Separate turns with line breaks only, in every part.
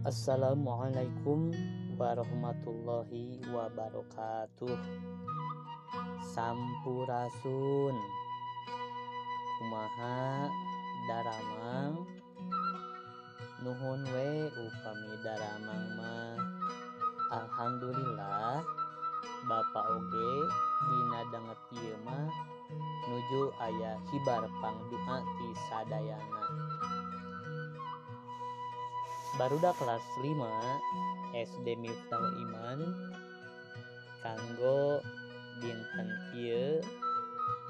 Assalamualaikum warahmatullahi wabarakatuh. Sampurasun. Kumaha Daramang? Nuhun we upami Daramang mah. Alhamdulillah Bapak oge dina danget ieu mah nuju ayah hibar pangdoa ti sadayana. Barudak kelas 5 SD Miftahul Iman kanggo dinten ieu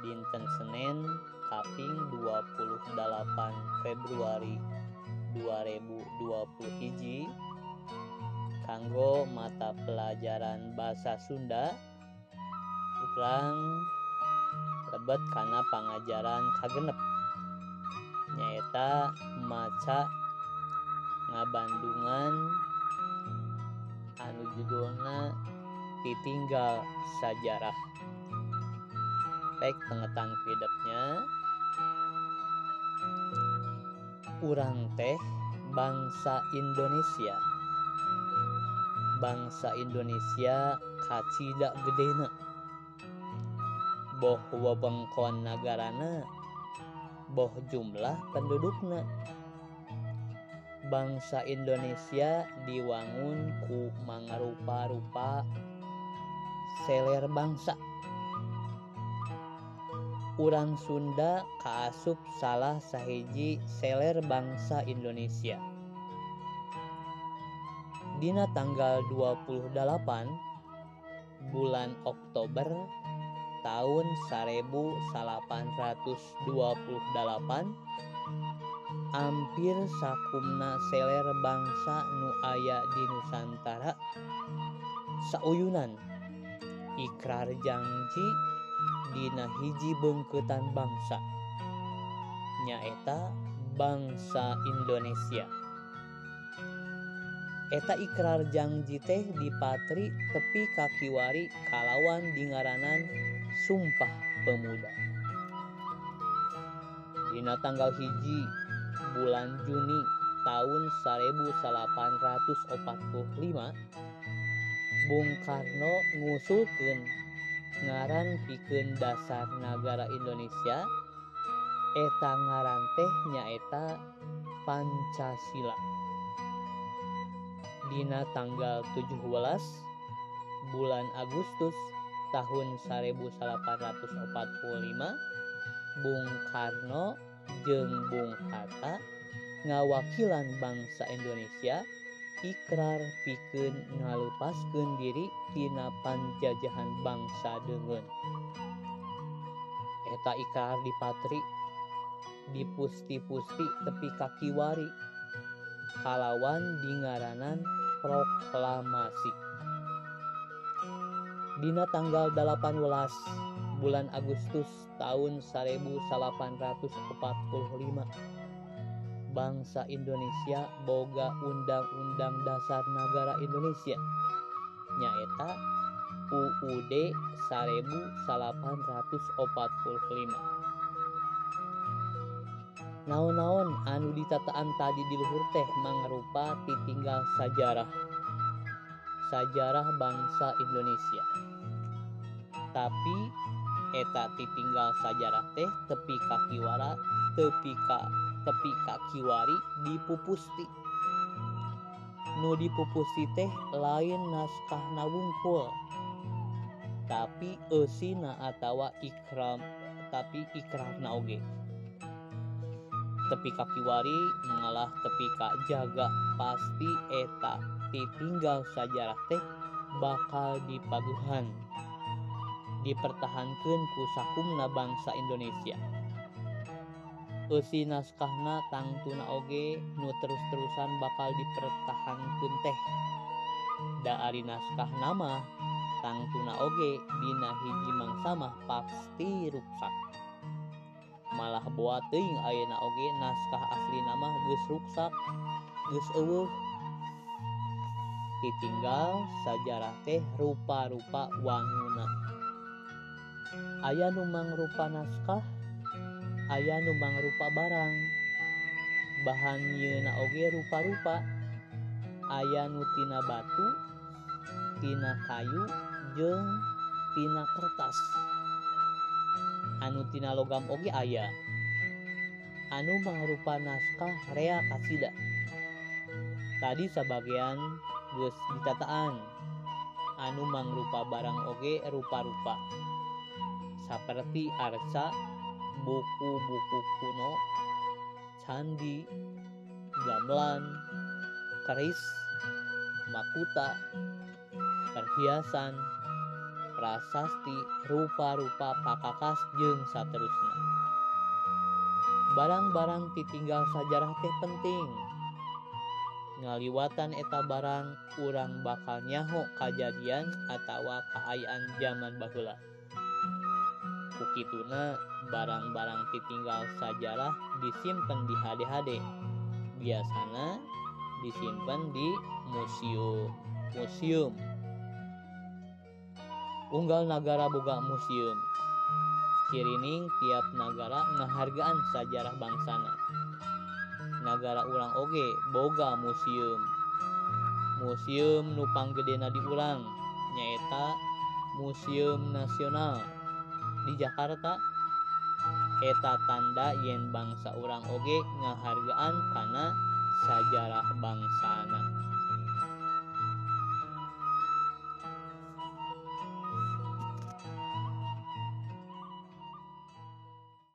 dinten Senin kaping 28 Februari 2020 hiji kanggo mata pelajaran bahasa Sunda urang lebet karena pengajaran kagenep nyaeta maca ngabandungan anu judulna ditinggal sajarah. Baik pengetan pidepnya urang teh bangsa Indonesia. Bangsa Indonesia kacida gedena. Boh wewengkon nagarana boh jumlah pendudukna. Bangsa Indonesia diwangun ku mangarupa-rupa seler bangsa. Urang Sunda kaasup salah sahiji seler bangsa Indonesia. Dina tanggal 28 bulan Oktober tahun 1828 hampir sakumna seler bangsa nu aya di Nusantara. Sauyunan ikrar janji Dina hiji bengketan bangsa. Nyaeta bangsa Indonesia. Eta ikrar janji teh dipatri tepi kakiwari kalawan dingaranan sumpah pemuda. Dina tanggal hiji bulan Juni tahun 1845 Bung Karno ngusulkeun ngaran pikeun dasar negara Indonesia eta ngaran teh nyaeta Pancasila. Dina tanggal 17 bulan Agustus tahun 1845 Bung Karno jeung Bung Hatta ngawakilan bangsa Indonesia ikrar pikeun ngalepaskeun diri tina panjajahan bangsa dengan eta ikrar dipatri dipusti-pusti tepi kakiwari kalawan dingaranan proklamasi. Dina tanggal 18 bulan Agustus tahun 1845 bangsa Indonesia boga undang-undang dasar negara Indonesia nyaeta UUD 1845 naon-naon anu ditataan tadi di luhur teh mangrupa titinggal sejarah sejarah bangsa Indonesia. Tapi eta ditinggal sajarah teh tepi kakiwara tepi ka tepi kakiwari dipupusti. Nu dipupusti teh lain naskah nawungkul tapi esina atawa ikram tapi ikrar naoge tepi kakiwari mengalah tepi kak jaga pasti eta ditinggal sajarah teh bakal dipaguhan. dipertahankan ku sakumna bangsa Indonesia. Eusi naskahna tangtuna oge nu terus-terusan bakal dipertahankan teh. Da ari naskah nama tangtuna oge dina hiji mangsamah pasti ruksak. Malah buat teuing ayeuna oge naskah asli nama geus ruksak geus eueuh. Ditinggal sajarah teh rupa-rupa wanguna aya nu mangrupa naskah aya nu mangrupa barang. Bahan yeuna oge rupa-rupa. Aya nutina batu tina kayu jeung tina kertas. Anu tina logam oge aya. Anu mangrupa naskah rea kasida. Tadi sebagian geus ditataan. Anu mangrupa barang oge rupa-rupa. Seperti arca buku-buku kuno candi gamelan keris makuta perhiasan prasasti rupa-rupa pakakas jeung saterusnya barang-barang ditinggal sajarah teh penting. Ngaliwatan eta barang urang bakal nyaho kajadian atau keayaan zaman baheula Kukituna barang-barang ditinggal sajarah disimpan di HD-HD biasanya disimpan di museum museum. Unggal negara boga museum. Kirining tiap negara ngehargaan sejarah bangsana. Negara ulang oge boga museum. Museum nupang gedena di ulang nyaeta museum nasional di Jakarta eta tanda yen bangsa urang oge ngahargaan kana sajarah bangsana.